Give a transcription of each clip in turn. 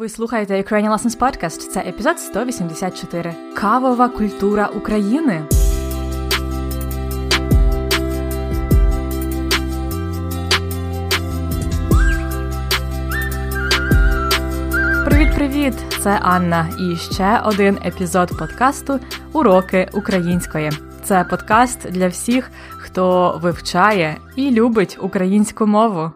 Ви слухаєте Ukrainian Lessons Podcast. Це епізод 184. Кавова культура України. Привіт-привіт! Це Анна. І ще один епізод подкасту Уроки української. Це подкаст для всіх, хто вивчає і любить українську мову.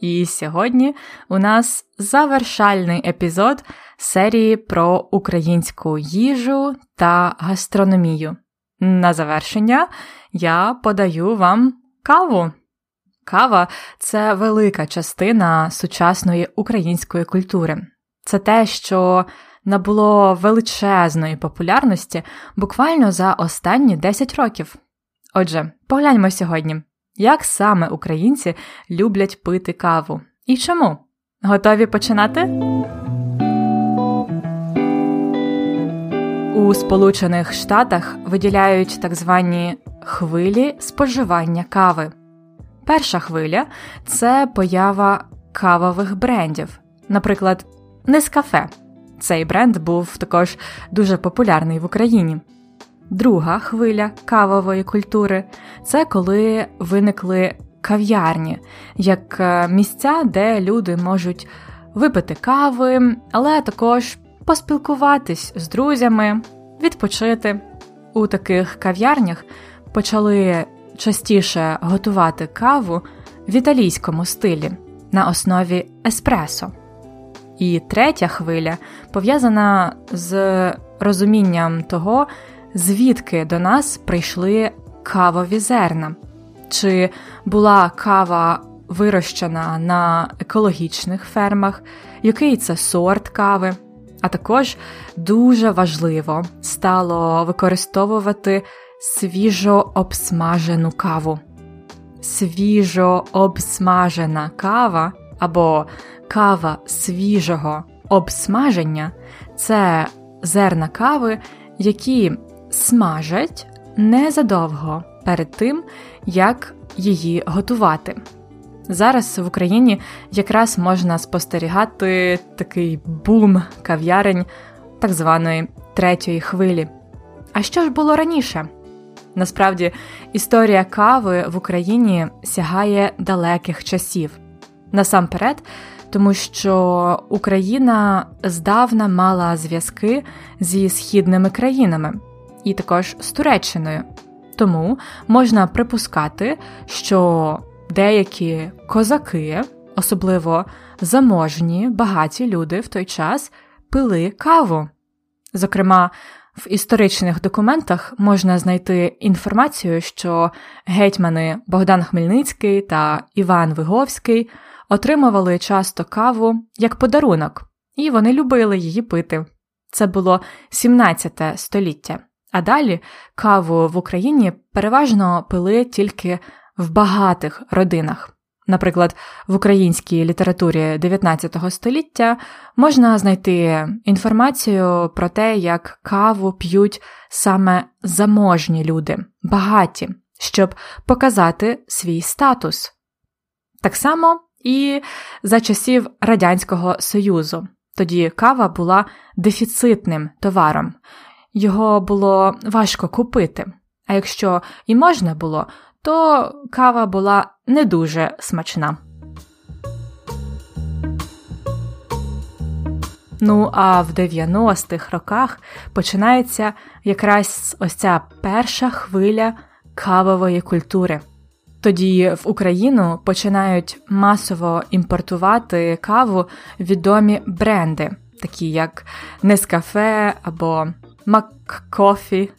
І сьогодні у нас завершальний епізод серії про українську їжу та гастрономію. На завершення я подаю вам каву. Кава це велика частина сучасної української культури. Це те, що набуло величезної популярності буквально за останні 10 років. Отже, погляньмо сьогодні, як саме українці люблять пити каву і чому? Готові починати? У Сполучених Штатах виділяють так звані хвилі споживання кави. Перша хвиля це поява кавових брендів, наприклад, Нескафе. Цей бренд був також дуже популярний в Україні. Друга хвиля кавової культури це коли виникли кав'ярні, як е, місця, де люди можуть випити кави, але також поспілкуватись з друзями, відпочити. У таких кав'ярнях почали частіше готувати каву в італійському стилі на основі еспресо. І третя хвиля пов'язана з розумінням того, звідки до нас прийшли кавові зерна, чи була кава вирощена на екологічних фермах, який це сорт кави. А також дуже важливо стало використовувати свіжо обсмажену каву. Свіжо обсмажена кава або кава свіжого обсмаження це зерна кави, які смажать незадовго перед тим, як її готувати. Зараз в Україні якраз можна спостерігати такий бум кав'ярень так званої третьої хвилі. А що ж було раніше? Насправді, історія кави в Україні сягає далеких часів. Насамперед, тому що Україна здавна мала зв'язки зі східними країнами і також з Туреччиною. Тому можна припускати, що деякі козаки, особливо заможні, багаті люди в той час, пили каву. Зокрема, в історичних документах можна знайти інформацію, що гетьмани Богдан Хмельницький та Іван Виговський отримували часто каву як подарунок, і вони любили її пити. Це було 17 століття. А далі каву в Україні переважно пили тільки в багатих родинах. Наприклад, в українській літературі 19 століття можна знайти інформацію про те, як каву п'ють саме заможні люди, багаті, щоб показати свій статус. Так само і за часів Радянського Союзу. Тоді кава була дефіцитним товаром, його було важко купити. А якщо і можна було, то кава була не дуже смачна. Ну, а в 90-х роках починається якраз ось ця перша хвиля кавової культури. Тоді в Україну починають масово імпортувати каву відомі бренди, такі як Нескафе або Маккофі.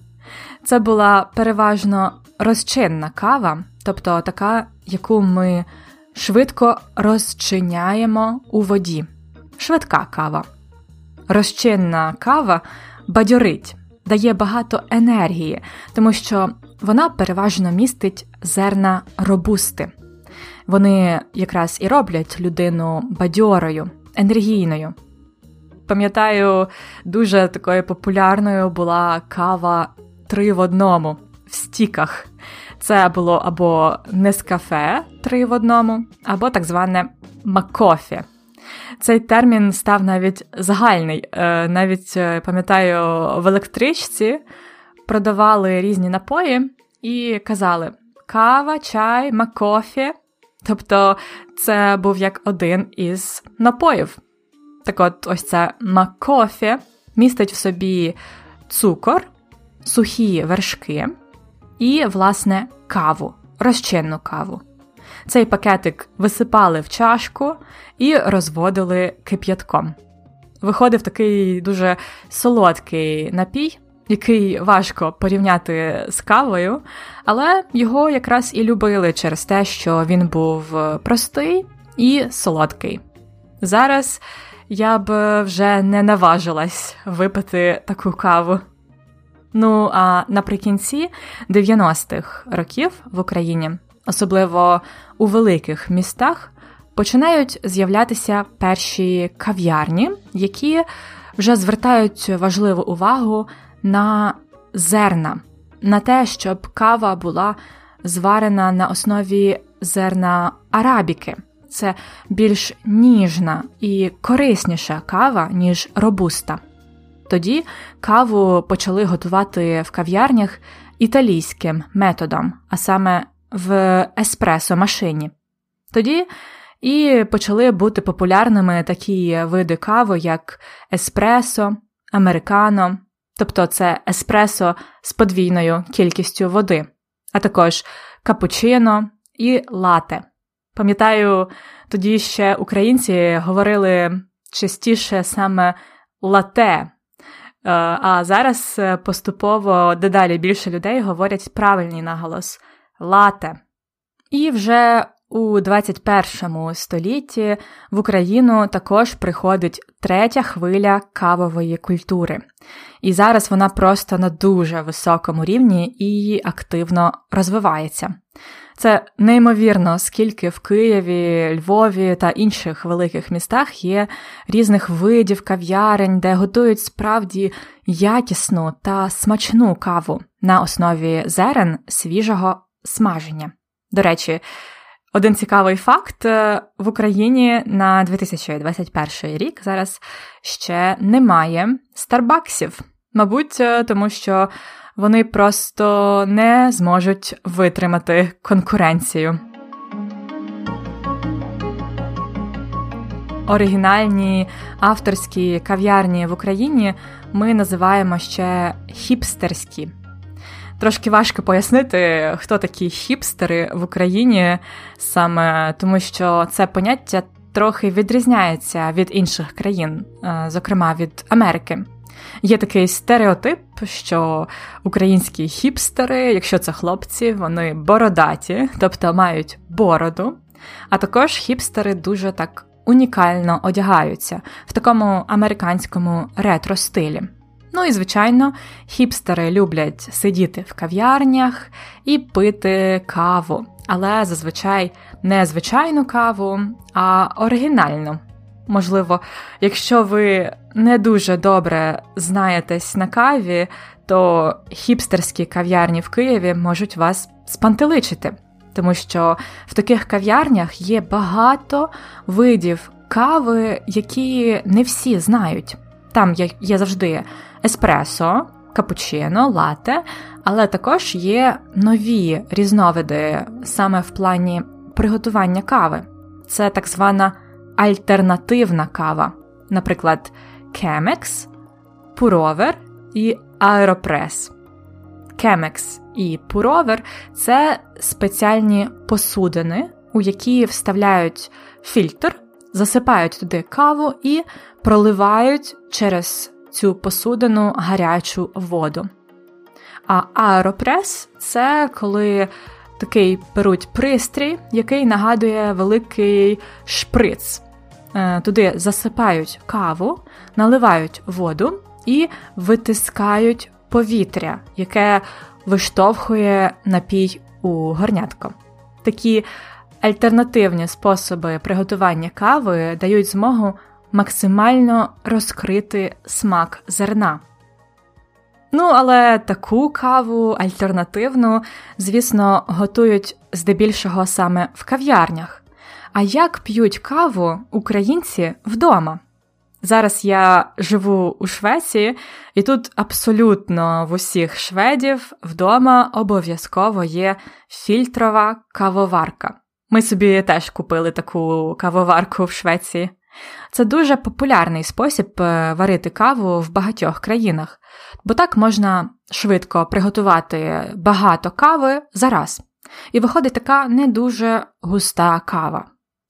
Це була переважно розчинна кава, тобто така, яку ми швидко розчиняємо у воді. Швидка кава. Розчинна кава бадьорить, дає багато енергії, тому що вона переважно містить зерна робусти. Вони якраз і роблять людину бадьорою, енергійною. Пам'ятаю, дуже такою популярною була кава три в одному в стіках. Це було або Нескафе три в одному, або так зване Макофі. Цей термін став навіть загальний. Е, навіть е, пам'ятаю, в електричці продавали різні напої і казали кава, чай, макофі. Тобто це був як один із напоїв. Так от, ось це макофі містить в собі цукор, сухі вершки і, власне, каву, розчинну каву. Цей пакетик висипали в чашку і розводили кип'ятком. Виходив такий дуже солодкий напій, який важко порівняти з кавою, але його якраз і любили через те, що він був простий і солодкий. Зараз я б вже не наважилась випити таку каву. Ну а наприкінці 90-х років в Україні, особливо у великих містах, починають з'являтися перші кав'ярні, які вже звертають важливу увагу на зерна, на те, щоб кава була зварена на основі зерна арабіки. Це більш ніжна і корисніша кава, ніж робуста. Тоді каву почали готувати в кав'ярнях італійським методом, а саме в еспресо машині. Тоді і почали бути популярними такі види кави, як еспресо, американо, тобто це еспресо з подвійною кількістю води, а також капучино і лате. Пам'ятаю, тоді ще українці говорили частіше саме лате, е, а зараз поступово дедалі більше людей говорять правильний наголос лате. І вже у 21 столітті в Україну також приходить третя хвиля кавової культури, і зараз вона просто на дуже високому рівні і активно розвивається. Це неймовірно, скільки в Києві, Львові та інших великих містах є різних видів кав'ярень, де готують справді якісну та смачну каву на основі зерен свіжого смаження. До речі, один цікавий факт: е, в Україні на 2021 рік зараз ще немає старбаксів. Мабуть, е, тому що вони просто не зможуть витримати конкуренцію. Оригінальні авторські кав'ярні в Україні ми називаємо ще хіпстерські. Трошки важко пояснити, хто такі хіпстери в Україні, саме тому що це поняття трохи відрізняється від інших країн, е, зокрема від Америки. Є такий стереотип, що українські хіпстери, якщо це хлопці, вони бородаті, тобто мають бороду. А також хіпстери дуже так унікально одягаються в такому американському ретро стилі. Ну і, звичайно, хіпстери люблять сидіти в кав'ярнях і пити каву, але зазвичай не звичайну каву, а оригінальну. Можливо, якщо ви не дуже добре знаєтесь на каві, то хіпстерські кав'ярні в Києві можуть вас спантеличити, тому що в таких кав'ярнях є багато видів кави, які не всі знають. Там є, завжди еспресо, капучино, лате, але також є нові різновиди саме в плані приготування кави. Це так звана альтернативна кава, наприклад, Chemex, Пуровер і Аеропрес. Chemex і Пуровер це спеціальні посудини, у які вставляють фільтр, засипають туди каву і проливають через цю посудину гарячу воду. А аеропрес це коли такий беруть пристрій, який нагадує великий шприц. Е, туди засипають каву, наливають воду і витискають повітря, яке виштовхує напій у горнятко. Такі альтернативні способи приготування кави дають змогу максимально розкрити смак зерна. Ну, але таку каву альтернативну, звісно, готують здебільшого саме в кав'ярнях. А як п'ють каву українці вдома? Зараз я живу у Швеції, і тут абсолютно в усіх шведів вдома обов'язково є фільтрова кавоварка. Ми собі теж купили таку кавоварку в Швеції. Це дуже популярний спосіб е, варити каву в багатьох країнах, бо так можна швидко приготувати багато кави за раз. І виходить така не дуже густа кава.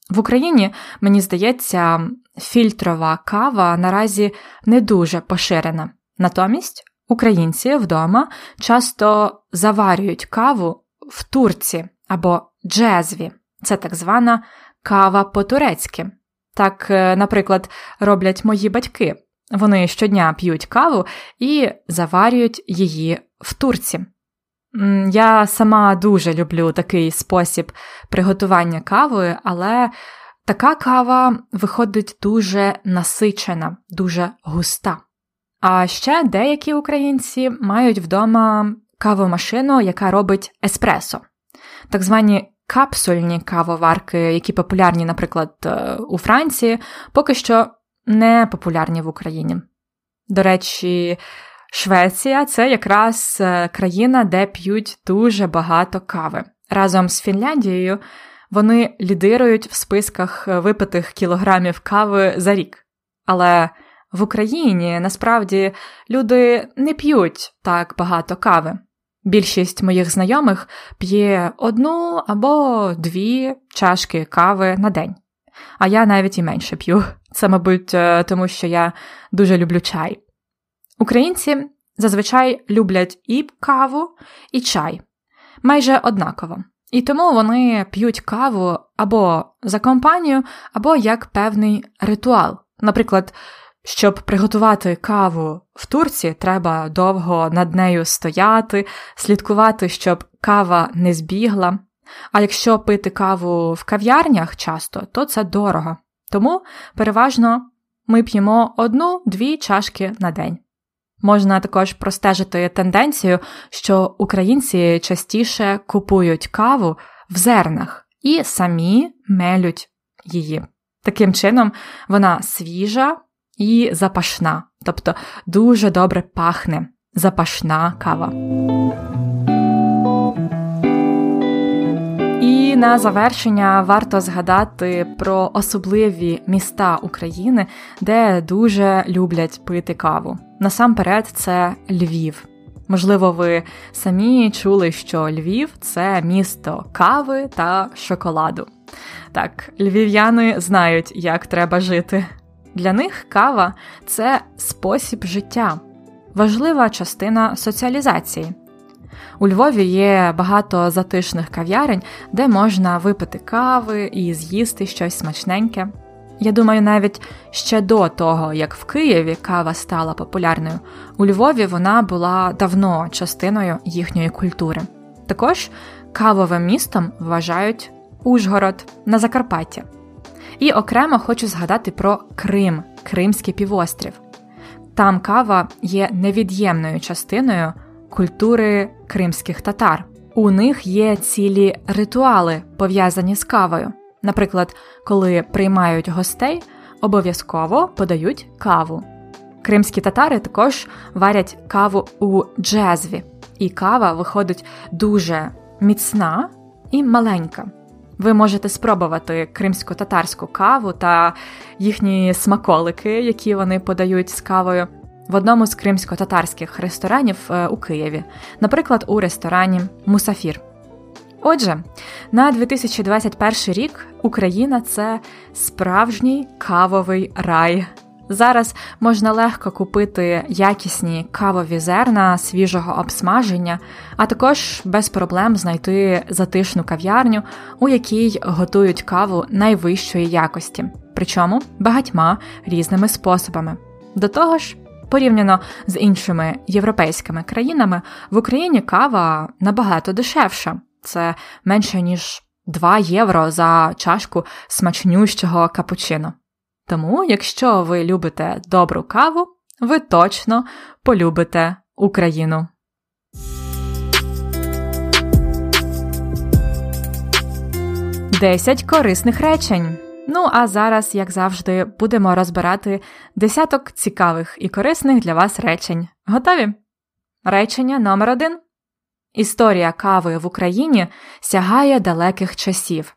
В Україні, мені здається, фільтрова кава наразі не дуже поширена. Натомість українці вдома часто заварюють каву в турці або джезві. Це так звана кава по-турецьки. Так, е, наприклад, роблять мої батьки. Вони щодня п'ють каву і заварюють її в турці. Я сама дуже люблю такий спосіб приготування кави, але така кава виходить дуже насичена, дуже густа. А ще деякі українці мають вдома кавомашину, яка робить еспресо, так звані капсульні кавоварки, які популярні, наприклад, е, у Франції, поки що не популярні в Україні. До речі, Швеція це якраз е, країна, де п'ють дуже багато кави. Разом з Фінляндією вони лідирують в списках е, випитих кілограмів кави за рік. Але в Україні насправді люди не п'ють так багато кави. Більшість моїх знайомих п'є одну або дві чашки кави на день, а я навіть і менше п'ю. Це, мабуть, е, тому що я дуже люблю чай. Українці зазвичай люблять і каву, і чай майже однаково. І тому вони п'ють каву або за компанію, або як певний ритуал. Наприклад, щоб приготувати каву в турці, треба довго над нею стояти, слідкувати, щоб кава не збігла. А якщо пити каву в кав'ярнях часто, то це дорого. Тому переважно ми п'ємо одну-дві чашки на день. Можна також простежити тенденцію, що українці частіше купують каву в зернах і самі мелють її. Таким чином, вона свіжа і запашна, тобто дуже добре пахне запашна кава. І на завершення варто згадати про особливі міста України, де дуже люблять пити каву. Насамперед, це Львів. Можливо, ви самі чули, що Львів це місто кави та шоколаду. Так, львів'яни знають, як треба жити. Для них кава це спосіб життя, важлива частина соціалізації. У Львові є багато затишних кав'ярень, де можна випити кави і з'їсти щось смачненьке. Я думаю, навіть ще до того, як в Києві кава стала популярною, у Львові вона була давно частиною їхньої культури. Також кавовим містом вважають Ужгород на Закарпаття. І окремо хочу згадати про Крим, Кримський півострів. Там кава є невід'ємною частиною культури кримських татар. У них є цілі ритуали, пов'язані з кавою. Наприклад, коли приймають гостей, обов'язково подають каву. Кримські татари також варять каву у джезві, і кава виходить дуже міцна і маленька. Ви можете спробувати кримсько-татарську каву та їхні смаколики, які вони подають з кавою в одному з кримсько-татарських ресторанів е, у Києві, наприклад, у ресторані Мусафір. Отже, на 2021 рік Україна це справжній кавовий рай. Зараз можна легко купити якісні кавові зерна свіжого обсмаження, а також без проблем знайти затишну кав'ярню, у якій готують каву найвищої якості, причому багатьма різними способами. До того ж, порівняно з іншими європейськими країнами, в Україні кава набагато дешевша це менше ніж 2 євро за чашку смачнющого капучино. Тому, якщо ви любите добру каву, ви точно полюбите Україну. 10 корисних речень. Ну, а зараз, як завжди, будемо розбирати десяток цікавих і корисних для вас речень. Готові? Речення номер один. Історія кави в Україні сягає далеких часів.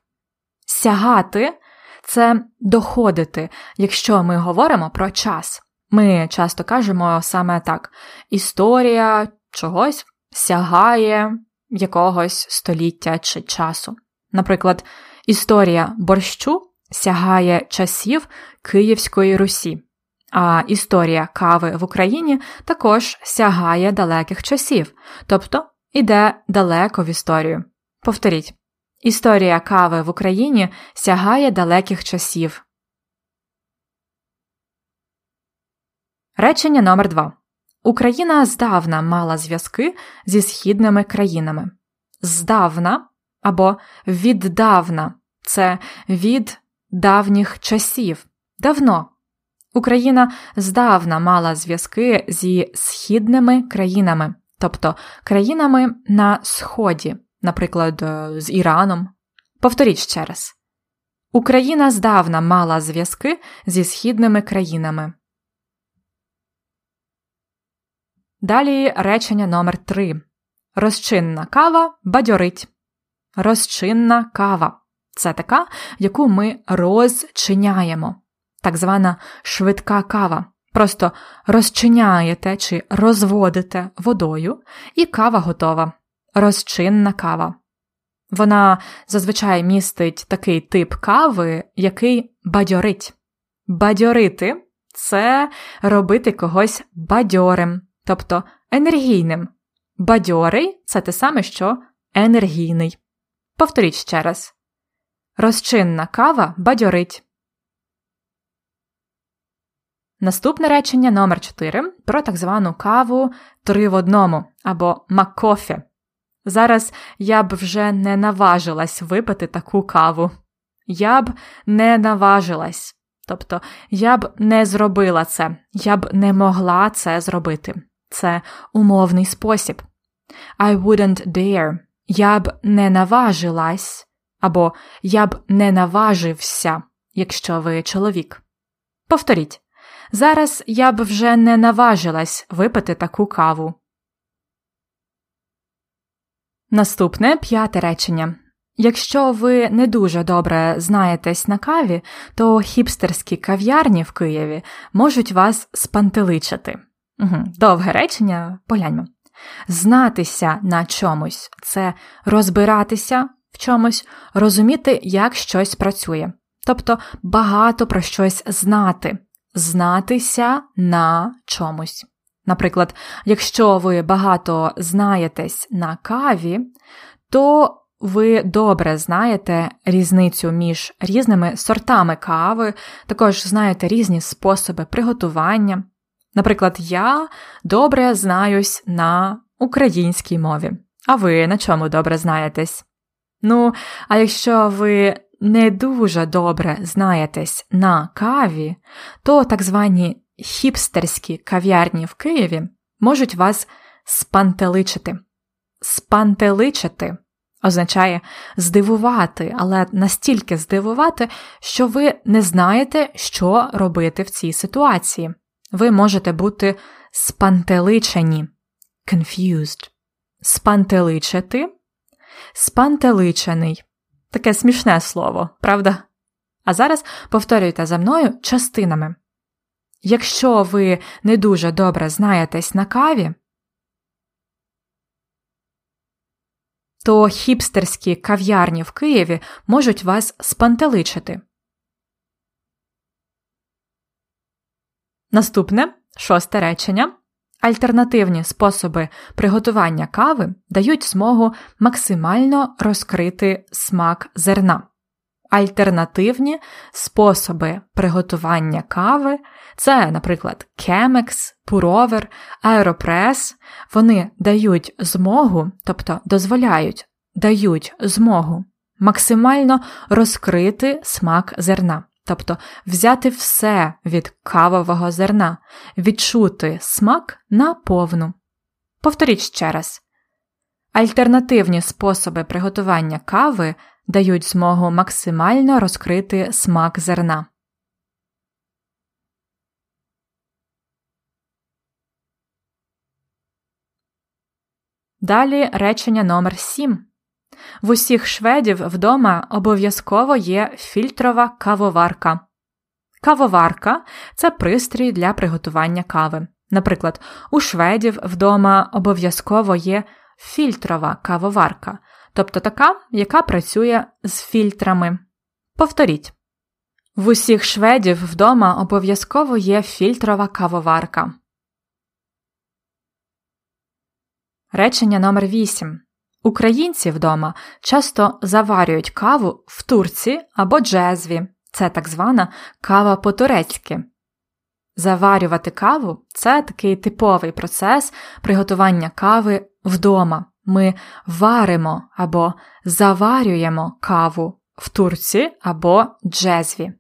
Сягати це доходити, якщо ми говоримо про час. Ми часто кажемо саме так: історія чогось сягає якогось століття чи часу. Наприклад, історія борщу сягає часів Київської Русі, а історія кави в Україні також сягає далеких часів, тобто іде далеко в історію. Повторіть, історія кави в Україні сягає далеких часів. Речення номер 2 Україна здавна мала зв'язки зі східними країнами. Здавна або віддавна це від давніх часів. Давно. Україна здавна мала зв'язки зі східними країнами, тобто країнами на Сході, наприклад, е, з Іраном. Повторіть ще раз. Україна здавна мала зв'язки зі східними країнами. Далі речення номер 3 Розчинна кава бадьорить. Розчинна кава це така, яку ми розчиняємо, так звана швидка кава. Просто розчиняєте чи розводите водою, і кава готова. Розчинна кава. Вона зазвичай містить такий тип кави, який бадьорить. Бадьорити це робити когось бадьорим, тобто енергійним. Бадьорий це те саме, що енергійний. Повторіть ще раз. Розчинна кава бадьорить. Наступне речення номер 4 про так звану каву три в одному або маккофі. Зараз я б вже не наважилась випити таку каву. Я б не наважилась. Тобто я б не зробила це, я б не могла це зробити. Це умовний спосіб. I wouldn't dare. Я б не наважилась або я б не наважився, якщо ви чоловік. Повторіть. Зараз я б вже не наважилась випити таку каву. Наступне п'яте речення. Якщо ви не дуже добре знаєтесь на каві, то хіпстерські кав'ярні в Києві можуть вас спантеличити. Угу. Довге речення, погляньмо. Знатися на чомусь це розбиратися в чомусь, розуміти, як щось працює. Тобто багато про щось знати, знатися на чомусь. Наприклад, якщо ви багато знаєтесь на каві, то ви добре знаєте різницю між різними сортами кави, також знаєте різні способи приготування. Наприклад, я добре знаюсь на українській мові, а ви на чому добре знаєтесь? Ну, а якщо ви не дуже добре знаєтесь на каві, то так звані хіпстерські кав'ярні в Києві можуть вас спантеличити. Спантеличити означає здивувати, але настільки здивувати, що ви не знаєте, що робити в цій ситуації. Ви можете бути спантеличені, confused. Спантеличити спантеличений. Таке смішне слово, правда? А зараз повторюйте за мною частинами. Якщо ви не дуже добре знаєтесь на каві, то хіпстерські кав'ярні в Києві можуть вас спантеличити. Наступне шосте речення. Альтернативні способи приготування кави дають змогу максимально розкрити смак зерна. Альтернативні способи приготування кави це, наприклад, кемекс, пуровер, аеропрес, вони дають змогу, тобто дозволяють, дають змогу максимально розкрити смак зерна тобто взяти все від кавового зерна, відчути смак наповну. Повторіть ще раз. Альтернативні способи приготування кави дають змогу максимально розкрити смак зерна. Далі речення номер 7 В усіх шведів вдома обов'язково є фільтрова кавоварка. Кавоварка це пристрій для приготування кави. Наприклад, у шведів вдома обов'язково є фільтрова кавоварка, тобто така, яка працює з фільтрами. Повторіть. В усіх шведів вдома обов'язково є фільтрова кавоварка. Речення номер 8 Українці вдома часто заварюють каву в турці або джезві. Це так звана кава по-турецьки. Заварювати каву це такий типовий процес приготування кави вдома. Ми варимо або заварюємо каву в турці або джезві.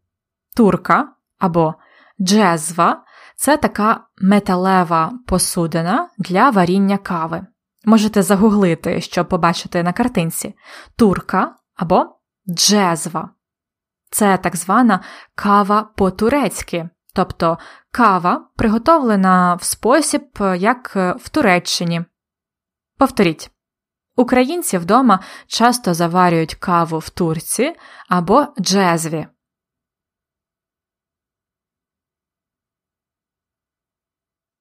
Турка або джезва це така металева посудина для варіння кави. Можете загуглити, щоб побачити на картинці турка або джезва. Це так звана кава по-турецьки, тобто кава приготовлена в спосіб, як в Туреччині. Повторіть. Українці вдома часто заварюють каву в турці або джезві.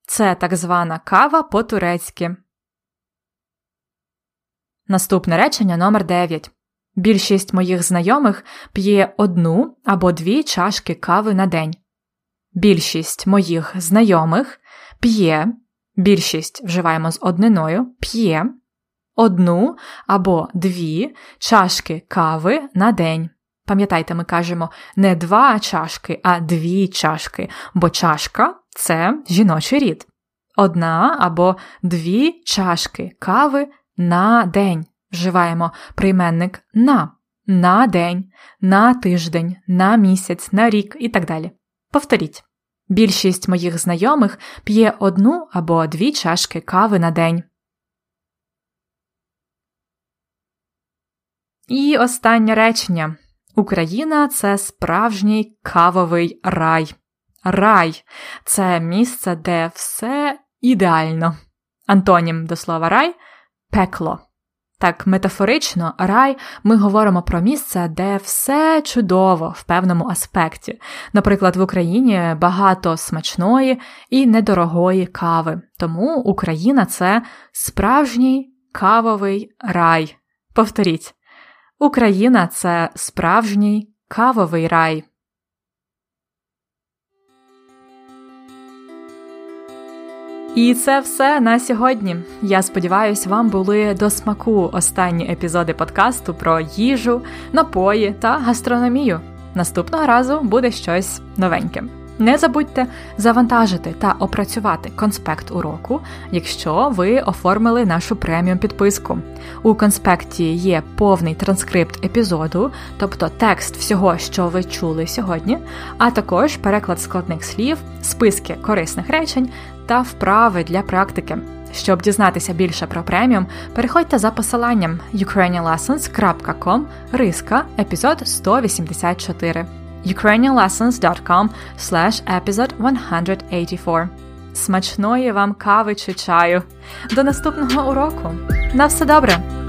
Це так звана кава по-турецьки. Наступне речення номер 9. Більшість моїх знайомих п'є одну або дві чашки кави на день. Більшість моїх знайомих п'є, більшість вживаємо з одниною, п'є одну або дві чашки кави на день. Пам'ятайте, ми кажемо не два чашки, а дві чашки, бо чашка це жіночий рід. Одна або дві чашки кави на день. Вживаємо прийменник на, на день, на тиждень, на місяць, на рік і так далі. Повторіть. Більшість моїх знайомих п'є одну або дві чашки кави на день. І останнє речення. Україна це справжній кавовий рай. Рай це місце, де все ідеально. Антонім до слова рай пекло. Так, метафорично, рай ми говоримо про місце, де все чудово в певному аспекті. Наприклад, в Україні багато смачної і недорогої кави. Тому Україна це справжній кавовий рай. Повторіть, Україна це справжній кавовий рай. І це все на сьогодні. Я сподіваюся, вам були до смаку останні епізоди подкасту про їжу, напої та гастрономію. Наступного разу буде щось новеньке. Не забудьте завантажити та опрацювати конспект уроку, якщо ви оформили нашу преміум підписку. У конспекті є повний транскрипт епізоду, тобто текст всього, що ви чули сьогодні, а також переклад складних слів, списки корисних речень та вправи для практики. Щоб дізнатися більше про преміум, переходьте за посиланням ukrainianlessons.com риска епізод 184 ukrainianlessons.com slash episode 184 Смачної вам кави чи чаю. До наступного уроку. На все добре!